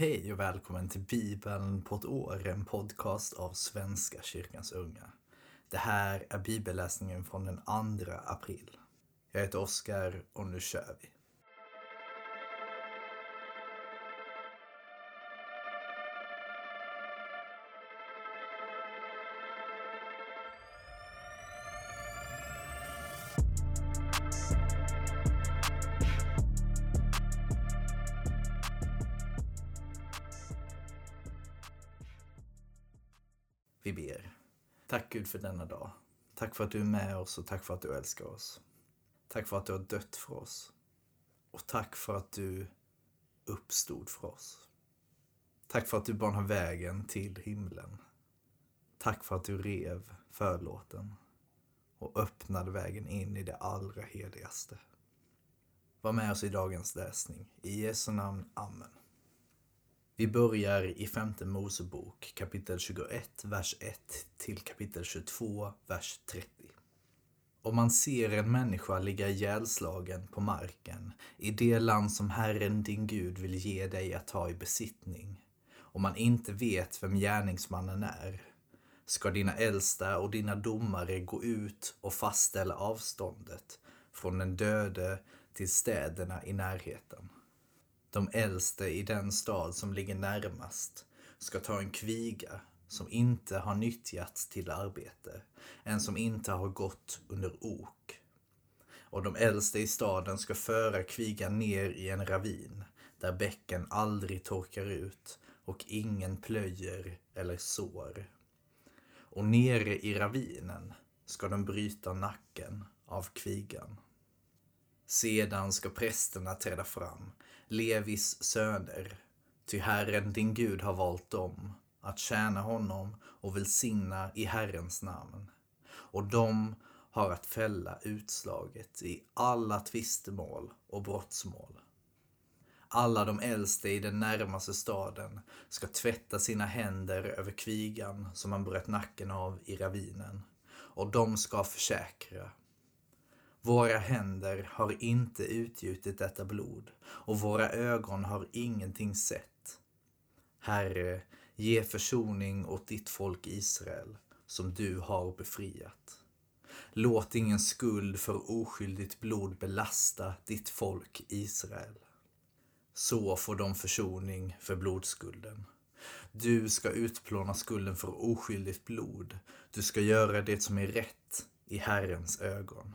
Hej och välkommen till Bibeln på ett år, en podcast av Svenska kyrkans unga. Det här är bibelläsningen från den 2 april. Jag heter Oskar och nu kör vi. Denna dag. Tack för att du är med oss och tack för att du älskar oss. Tack för att du har dött för oss. Och tack för att du uppstod för oss. Tack för att du banar vägen till himlen. Tack för att du rev förlåten och öppnade vägen in i det allra heligaste. Var med oss i dagens läsning. I Jesu namn. Amen. Vi börjar i femte Mosebok kapitel 21, vers 1 till kapitel 22, vers 30. Om man ser en människa ligga ihjälslagen på marken i det land som Herren din Gud vill ge dig att ta i besittning, och man inte vet vem gärningsmannen är, ska dina äldsta och dina domare gå ut och fastställa avståndet från den döde till städerna i närheten. De äldste i den stad som ligger närmast ska ta en kviga som inte har nyttjats till arbete, en som inte har gått under ok. Och de äldste i staden ska föra kvigan ner i en ravin där bäcken aldrig torkar ut och ingen plöjer eller sår. Och nere i ravinen ska de bryta nacken av kvigan. Sedan ska prästerna träda fram, Levis söner, ty Herren din Gud har valt dem att tjäna honom och välsigna i Herrens namn. Och de har att fälla utslaget i alla tvistemål och brottsmål. Alla de äldste i den närmaste staden ska tvätta sina händer över kvigan som man bröt nacken av i ravinen, och de ska försäkra våra händer har inte utgjutit detta blod och våra ögon har ingenting sett. Herre, ge försoning åt ditt folk Israel som du har befriat. Låt ingen skuld för oskyldigt blod belasta ditt folk Israel. Så får de försoning för blodskulden. Du ska utplåna skulden för oskyldigt blod. Du ska göra det som är rätt i Herrens ögon.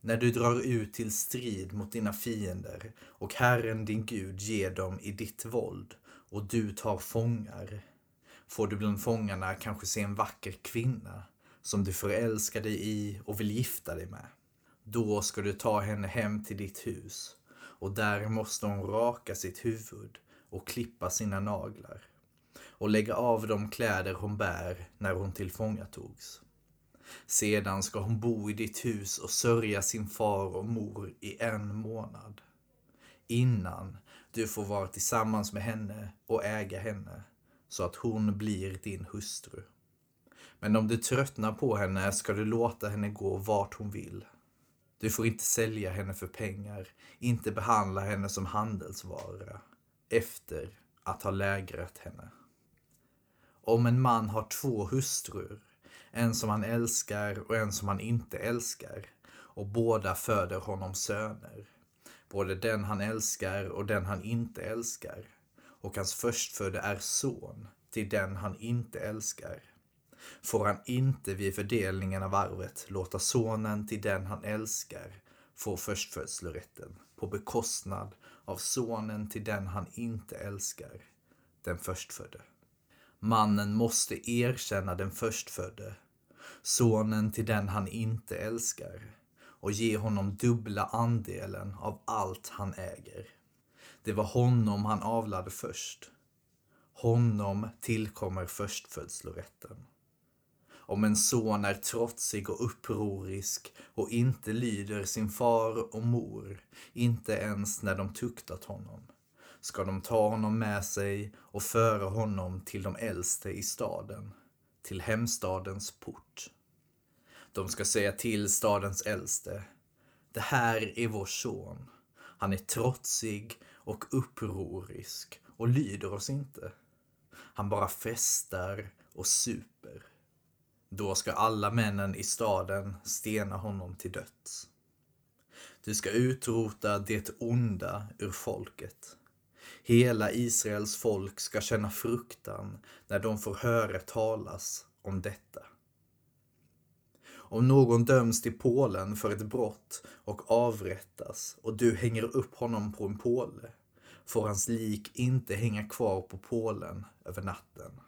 När du drar ut till strid mot dina fiender och Herren din Gud ger dem i ditt våld och du tar fångar, får du bland fångarna kanske se en vacker kvinna som du förälskar dig i och vill gifta dig med. Då ska du ta henne hem till ditt hus och där måste hon raka sitt huvud och klippa sina naglar och lägga av de kläder hon bär när hon tillfångatogs. Sedan ska hon bo i ditt hus och sörja sin far och mor i en månad. Innan du får vara tillsammans med henne och äga henne, så att hon blir din hustru. Men om du tröttnar på henne ska du låta henne gå vart hon vill. Du får inte sälja henne för pengar, inte behandla henne som handelsvara, efter att ha lägrat henne. Om en man har två hustrur en som han älskar och en som han inte älskar. Och båda föder honom söner. Både den han älskar och den han inte älskar. Och hans förstfödde är son till den han inte älskar. Får han inte vid fördelningen av arvet låta sonen till den han älskar få förstfödslorätten på bekostnad av sonen till den han inte älskar, den förstfödde. Mannen måste erkänna den förstfödde, sonen till den han inte älskar och ge honom dubbla andelen av allt han äger. Det var honom han avlade först. Honom tillkommer förstfödslorätten. Om en son är trotsig och upprorisk och inte lyder sin far och mor, inte ens när de tuktat honom, ska de ta honom med sig och föra honom till de äldste i staden, till hemstadens port. De ska säga till stadens äldste, det här är vår son. Han är trotsig och upprorisk och lyder oss inte. Han bara festar och super. Då ska alla männen i staden stena honom till döds. Du ska utrota det onda ur folket. Hela Israels folk ska känna fruktan när de får höra talas om detta. Om någon döms till Polen för ett brott och avrättas och du hänger upp honom på en påle får hans lik inte hänga kvar på pålen över natten.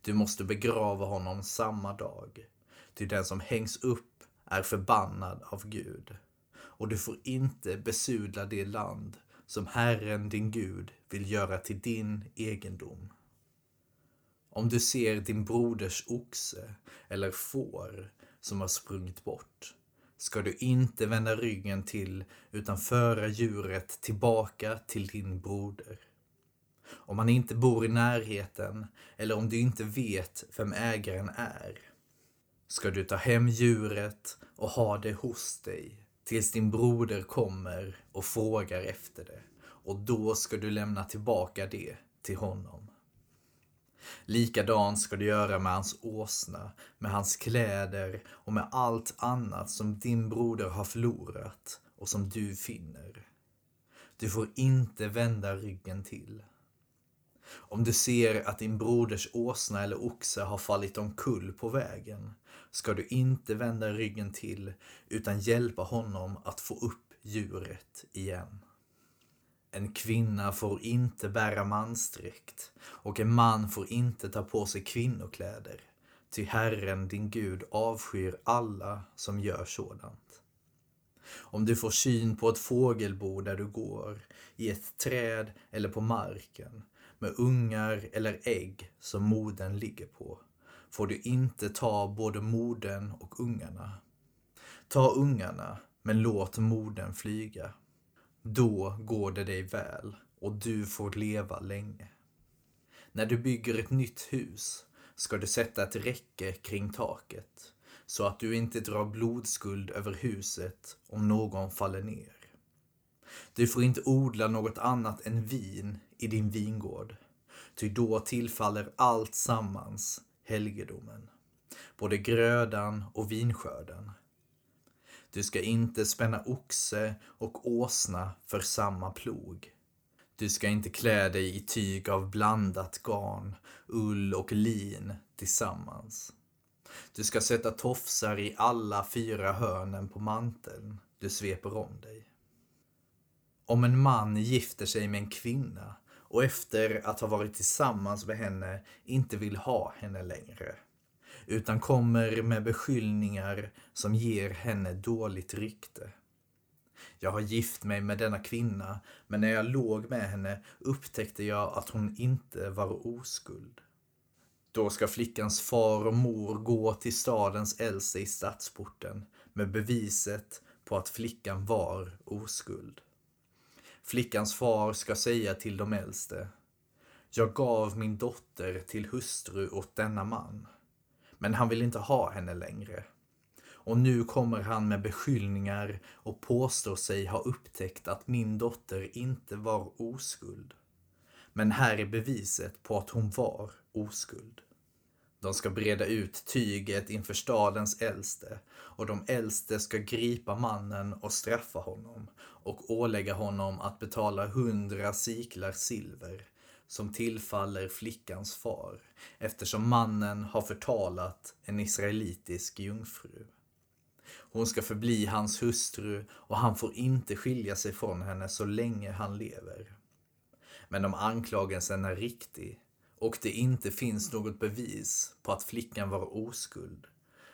Du måste begrava honom samma dag, ty den som hängs upp är förbannad av Gud. Och du får inte besudla det land som Herren din Gud vill göra till din egendom. Om du ser din broders oxe eller får som har sprungit bort ska du inte vända ryggen till utan föra djuret tillbaka till din broder. Om han inte bor i närheten eller om du inte vet vem ägaren är ska du ta hem djuret och ha det hos dig tills din broder kommer och frågar efter det och då ska du lämna tillbaka det till honom. Likadant ska du göra med hans åsna, med hans kläder och med allt annat som din broder har förlorat och som du finner. Du får inte vända ryggen till. Om du ser att din broders åsna eller oxe har fallit omkull på vägen ska du inte vända ryggen till utan hjälpa honom att få upp djuret igen. En kvinna får inte bära mansdräkt och en man får inte ta på sig kvinnokläder. Ty Herren din Gud avskyr alla som gör sådant. Om du får syn på ett fågelbo där du går, i ett träd eller på marken, med ungar eller ägg som moden ligger på, får du inte ta både moden och ungarna. Ta ungarna, men låt moden flyga. Då går det dig väl och du får leva länge. När du bygger ett nytt hus ska du sätta ett räcke kring taket så att du inte drar blodskuld över huset om någon faller ner. Du får inte odla något annat än vin i din vingård, ty då tillfaller allt sammans helgedomen, både grödan och vinskörden. Du ska inte spänna oxe och åsna för samma plog. Du ska inte klä dig i tyg av blandat garn, ull och lin tillsammans. Du ska sätta tofsar i alla fyra hörnen på manteln du sveper om dig. Om en man gifter sig med en kvinna och efter att ha varit tillsammans med henne inte vill ha henne längre utan kommer med beskyllningar som ger henne dåligt rykte. Jag har gift mig med denna kvinna, men när jag låg med henne upptäckte jag att hon inte var oskuld. Då ska flickans far och mor gå till stadens äldste i stadsporten med beviset på att flickan var oskuld. Flickans far ska säga till de äldste. Jag gav min dotter till hustru åt denna man. Men han vill inte ha henne längre. Och nu kommer han med beskyllningar och påstår sig ha upptäckt att min dotter inte var oskuld. Men här är beviset på att hon var oskuld. De ska breda ut tyget inför stadens äldste och de äldste ska gripa mannen och straffa honom och ålägga honom att betala hundra siklar silver som tillfaller flickans far eftersom mannen har förtalat en israelitisk jungfru. Hon ska förbli hans hustru och han får inte skilja sig från henne så länge han lever. Men om anklagelsen är riktig och det inte finns något bevis på att flickan var oskuld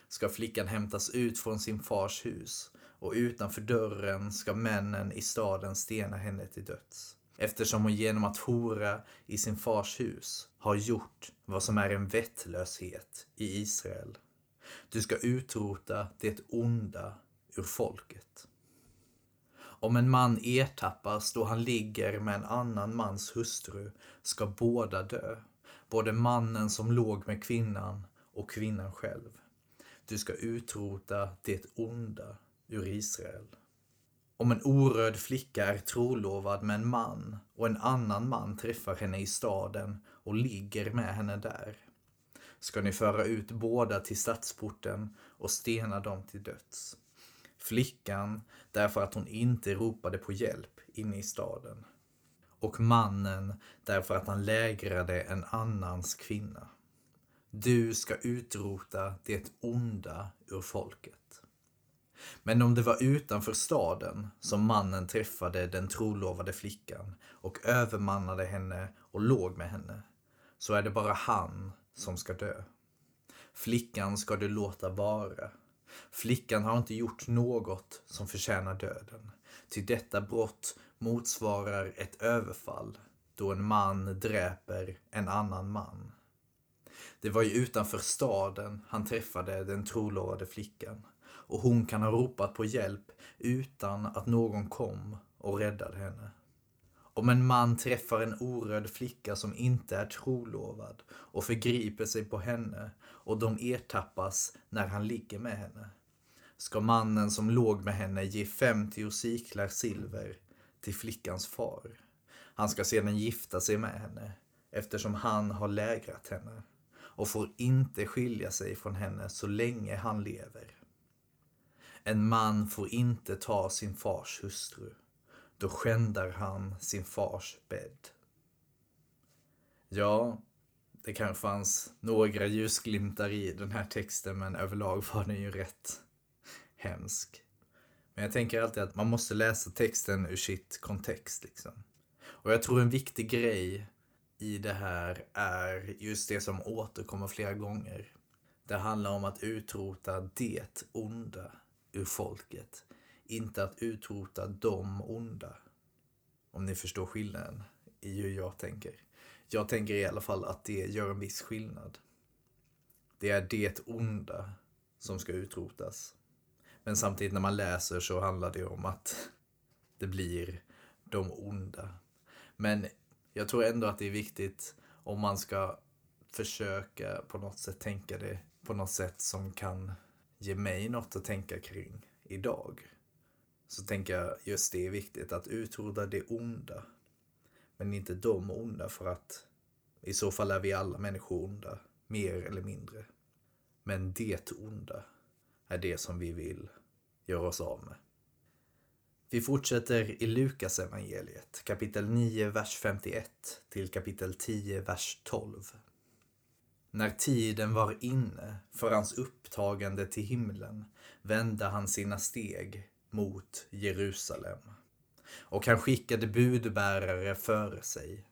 ska flickan hämtas ut från sin fars hus och utanför dörren ska männen i staden stena henne till döds eftersom hon genom att hora i sin fars hus har gjort vad som är en vettlöshet i Israel. Du ska utrota det onda ur folket. Om en man ertappas då han ligger med en annan mans hustru ska båda dö, både mannen som låg med kvinnan och kvinnan själv. Du ska utrota det onda ur Israel. Om en oröd flicka är trolovad med en man och en annan man träffar henne i staden och ligger med henne där, ska ni föra ut båda till stadsporten och stena dem till döds. Flickan därför att hon inte ropade på hjälp inne i staden. Och mannen därför att han lägrade en annans kvinna. Du ska utrota det onda ur folket. Men om det var utanför staden som mannen träffade den trolovade flickan och övermannade henne och låg med henne, så är det bara han som ska dö. Flickan ska du låta vara. Flickan har inte gjort något som förtjänar döden. Till detta brott motsvarar ett överfall då en man dräper en annan man. Det var ju utanför staden han träffade den trolovade flickan och hon kan ha ropat på hjälp utan att någon kom och räddade henne. Om en man träffar en oröd flicka som inte är trolovad och förgriper sig på henne och de ertappas när han ligger med henne, ska mannen som låg med henne ge 50 siklar silver till flickans far. Han ska sedan gifta sig med henne eftersom han har lägrat henne och får inte skilja sig från henne så länge han lever. En man får inte ta sin fars hustru då skändar han sin fars bädd. Ja, det kanske fanns några ljusglimtar i den här texten men överlag var den ju rätt hemsk. Men jag tänker alltid att man måste läsa texten ur sitt kontext. Liksom. Och jag tror en viktig grej i det här är just det som återkommer flera gånger. Det handlar om att utrota det onda ur folket. Inte att utrota de onda. Om ni förstår skillnaden i hur jag tänker. Jag tänker i alla fall att det gör en viss skillnad. Det är det onda som ska utrotas. Men samtidigt när man läser så handlar det om att det blir de onda. Men jag tror ändå att det är viktigt om man ska försöka på något sätt tänka det på något sätt som kan ge mig något att tänka kring idag. Så tänker jag just det är viktigt att utrota det onda. Men inte de onda för att i så fall är vi alla människor onda, mer eller mindre. Men det onda är det som vi vill göra oss av med. Vi fortsätter i Lukas evangeliet, kapitel 9, vers 51 till kapitel 10, vers 12. När tiden var inne för hans upptagande till himlen vände han sina steg mot Jerusalem. Och han skickade budbärare före sig.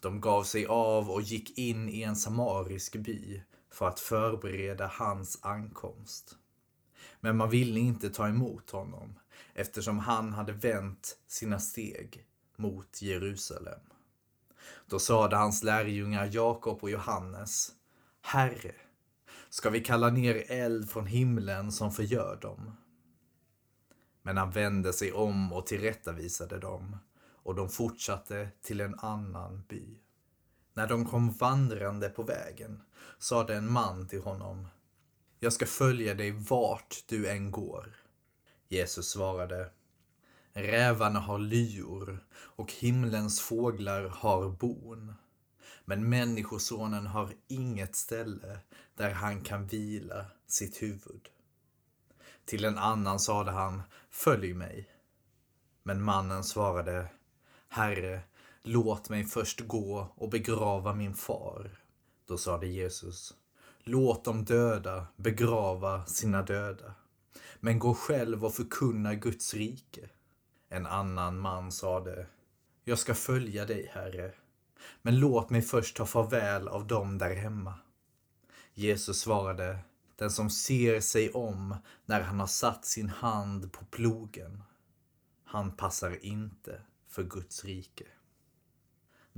De gav sig av och gick in i en samarisk by för att förbereda hans ankomst. Men man ville inte ta emot honom eftersom han hade vänt sina steg mot Jerusalem. Då sade hans lärjungar Jakob och Johannes Herre, ska vi kalla ner eld från himlen som förgör dem? Men han vände sig om och tillrättavisade dem och de fortsatte till en annan by. När de kom vandrande på vägen sade en man till honom jag ska följa dig vart du än går. Jesus svarade Rävarna har lyor och himlens fåglar har bon. Men Människosonen har inget ställe där han kan vila sitt huvud. Till en annan sade han, följ mig. Men mannen svarade, Herre, låt mig först gå och begrava min far. Då sade Jesus, låt de döda begrava sina döda. Men gå själv och förkunna Guds rike. En annan man sade, jag ska följa dig, Herre, men låt mig först ta farväl av dem där hemma. Jesus svarade, den som ser sig om när han har satt sin hand på plogen, han passar inte för Guds rike.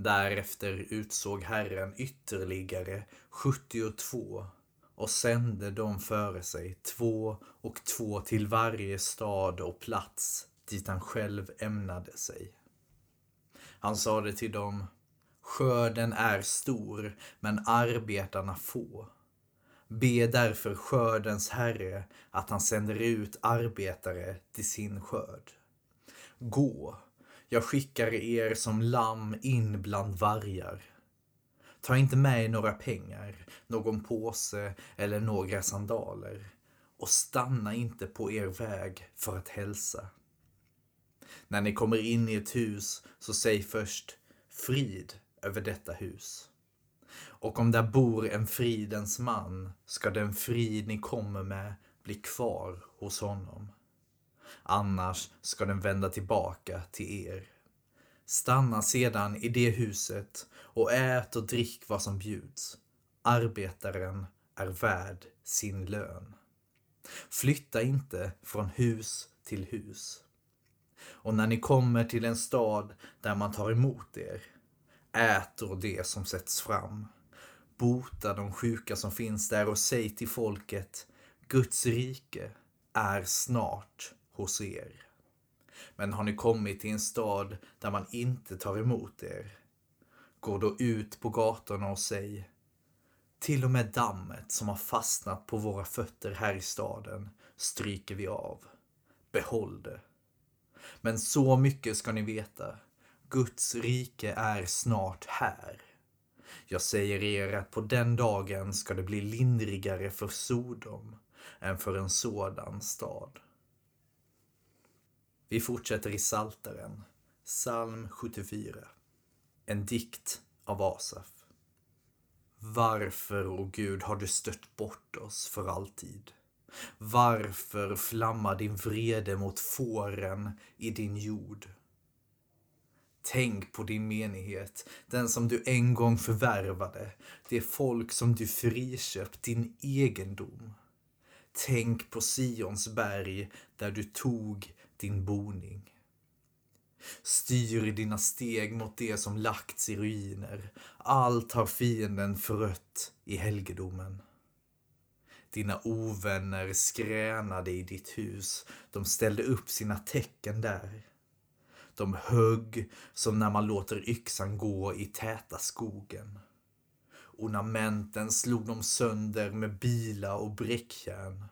Därefter utsåg Herren ytterligare 72 och sände dem före sig, två och två till varje stad och plats dit han själv ämnade sig. Han sade till dem, skörden är stor, men arbetarna få. Be därför skördens herre att han sänder ut arbetare till sin skörd. Gå, jag skickar er som lamm in bland vargar. Ta inte med er några pengar, någon påse eller några sandaler och stanna inte på er väg för att hälsa. När ni kommer in i ett hus så säg först frid över detta hus. Och om där bor en fridens man ska den frid ni kommer med bli kvar hos honom. Annars ska den vända tillbaka till er. Stanna sedan i det huset och ät och drick vad som bjuds. Arbetaren är värd sin lön. Flytta inte från hus till hus. Och när ni kommer till en stad där man tar emot er, ät då det som sätts fram. Bota de sjuka som finns där och säg till folket, Guds rike är snart hos er. Men har ni kommit till en stad där man inte tar emot er, gå då ut på gatorna och säg till och med dammet som har fastnat på våra fötter här i staden stryker vi av. Behåll det. Men så mycket ska ni veta. Guds rike är snart här. Jag säger er att på den dagen ska det bli lindrigare för Sodom än för en sådan stad. Vi fortsätter i Salteren, psalm 74. En dikt av Asaf. Varför, o oh Gud, har du stött bort oss för alltid? Varför flammar din vrede mot fåren i din jord? Tänk på din menighet, den som du en gång förvärvade, det folk som du friköpt, din egendom. Tänk på Sions berg där du tog din boning. Styr dina steg mot det som lagts i ruiner. Allt har fienden förött i helgedomen. Dina ovänner skränade i ditt hus. De ställde upp sina tecken där. De högg som när man låter yxan gå i täta skogen. Ornamenten slog de sönder med bila och bräckjärn.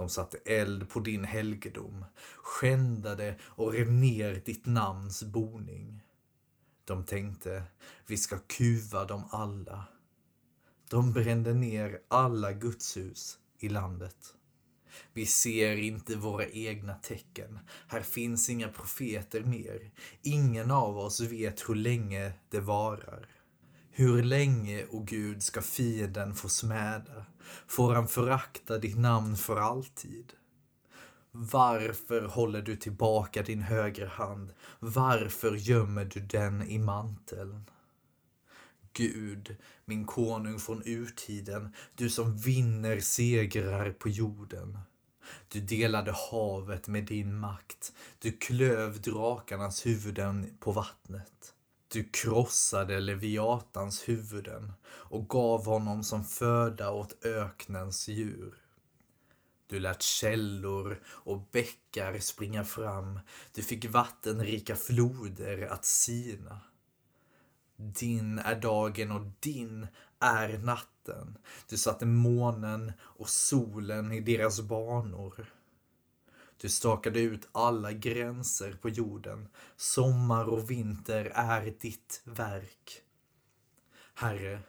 De satte eld på din helgedom, skändade och rev ner ditt namns boning. De tänkte, vi ska kuva dem alla. De brände ner alla gudshus i landet. Vi ser inte våra egna tecken. Här finns inga profeter mer. Ingen av oss vet hur länge det varar. Hur länge, o Gud, ska fienden få smäda? Får han förakta ditt namn för alltid? Varför håller du tillbaka din högra hand? Varför gömmer du den i manteln? Gud, min konung från urtiden, du som vinner segrar på jorden. Du delade havet med din makt. Du klöv drakarnas huvuden på vattnet. Du krossade Leviatans huvuden och gav honom som föda åt öknens djur. Du lät källor och bäckar springa fram. Du fick vattenrika floder att sina. Din är dagen och din är natten. Du satte månen och solen i deras banor. Du stakade ut alla gränser på jorden. Sommar och vinter är ditt verk. Herre,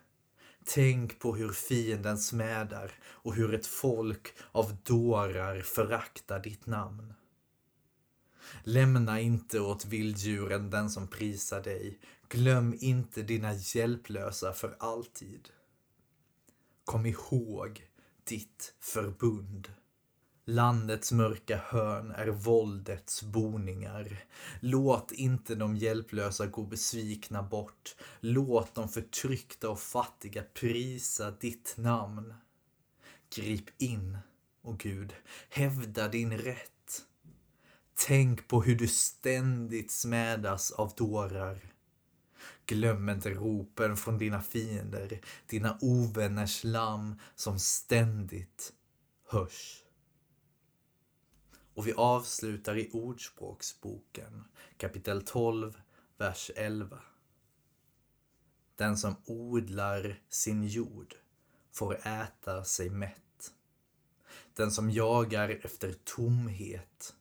tänk på hur fienden smädar och hur ett folk av dårar föraktar ditt namn. Lämna inte åt vilddjuren den som prisar dig. Glöm inte dina hjälplösa för alltid. Kom ihåg ditt förbund. Landets mörka hörn är våldets boningar. Låt inte de hjälplösa gå besvikna bort. Låt de förtryckta och fattiga prisa ditt namn. Grip in, o Gud, hävda din rätt. Tänk på hur du ständigt smädas av dårar. Glöm inte ropen från dina fiender, dina ovänners lamm som ständigt hörs. Och vi avslutar i Ordspråksboken kapitel 12, vers 11. Den som odlar sin jord får äta sig mätt. Den som jagar efter tomhet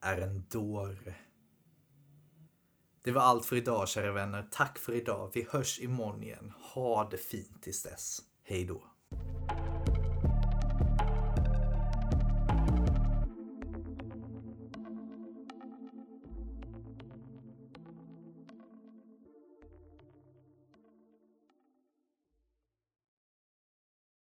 är en dåre. Det var allt för idag kära vänner. Tack för idag. Vi hörs imorgon igen. Ha det fint tills dess. Hej då.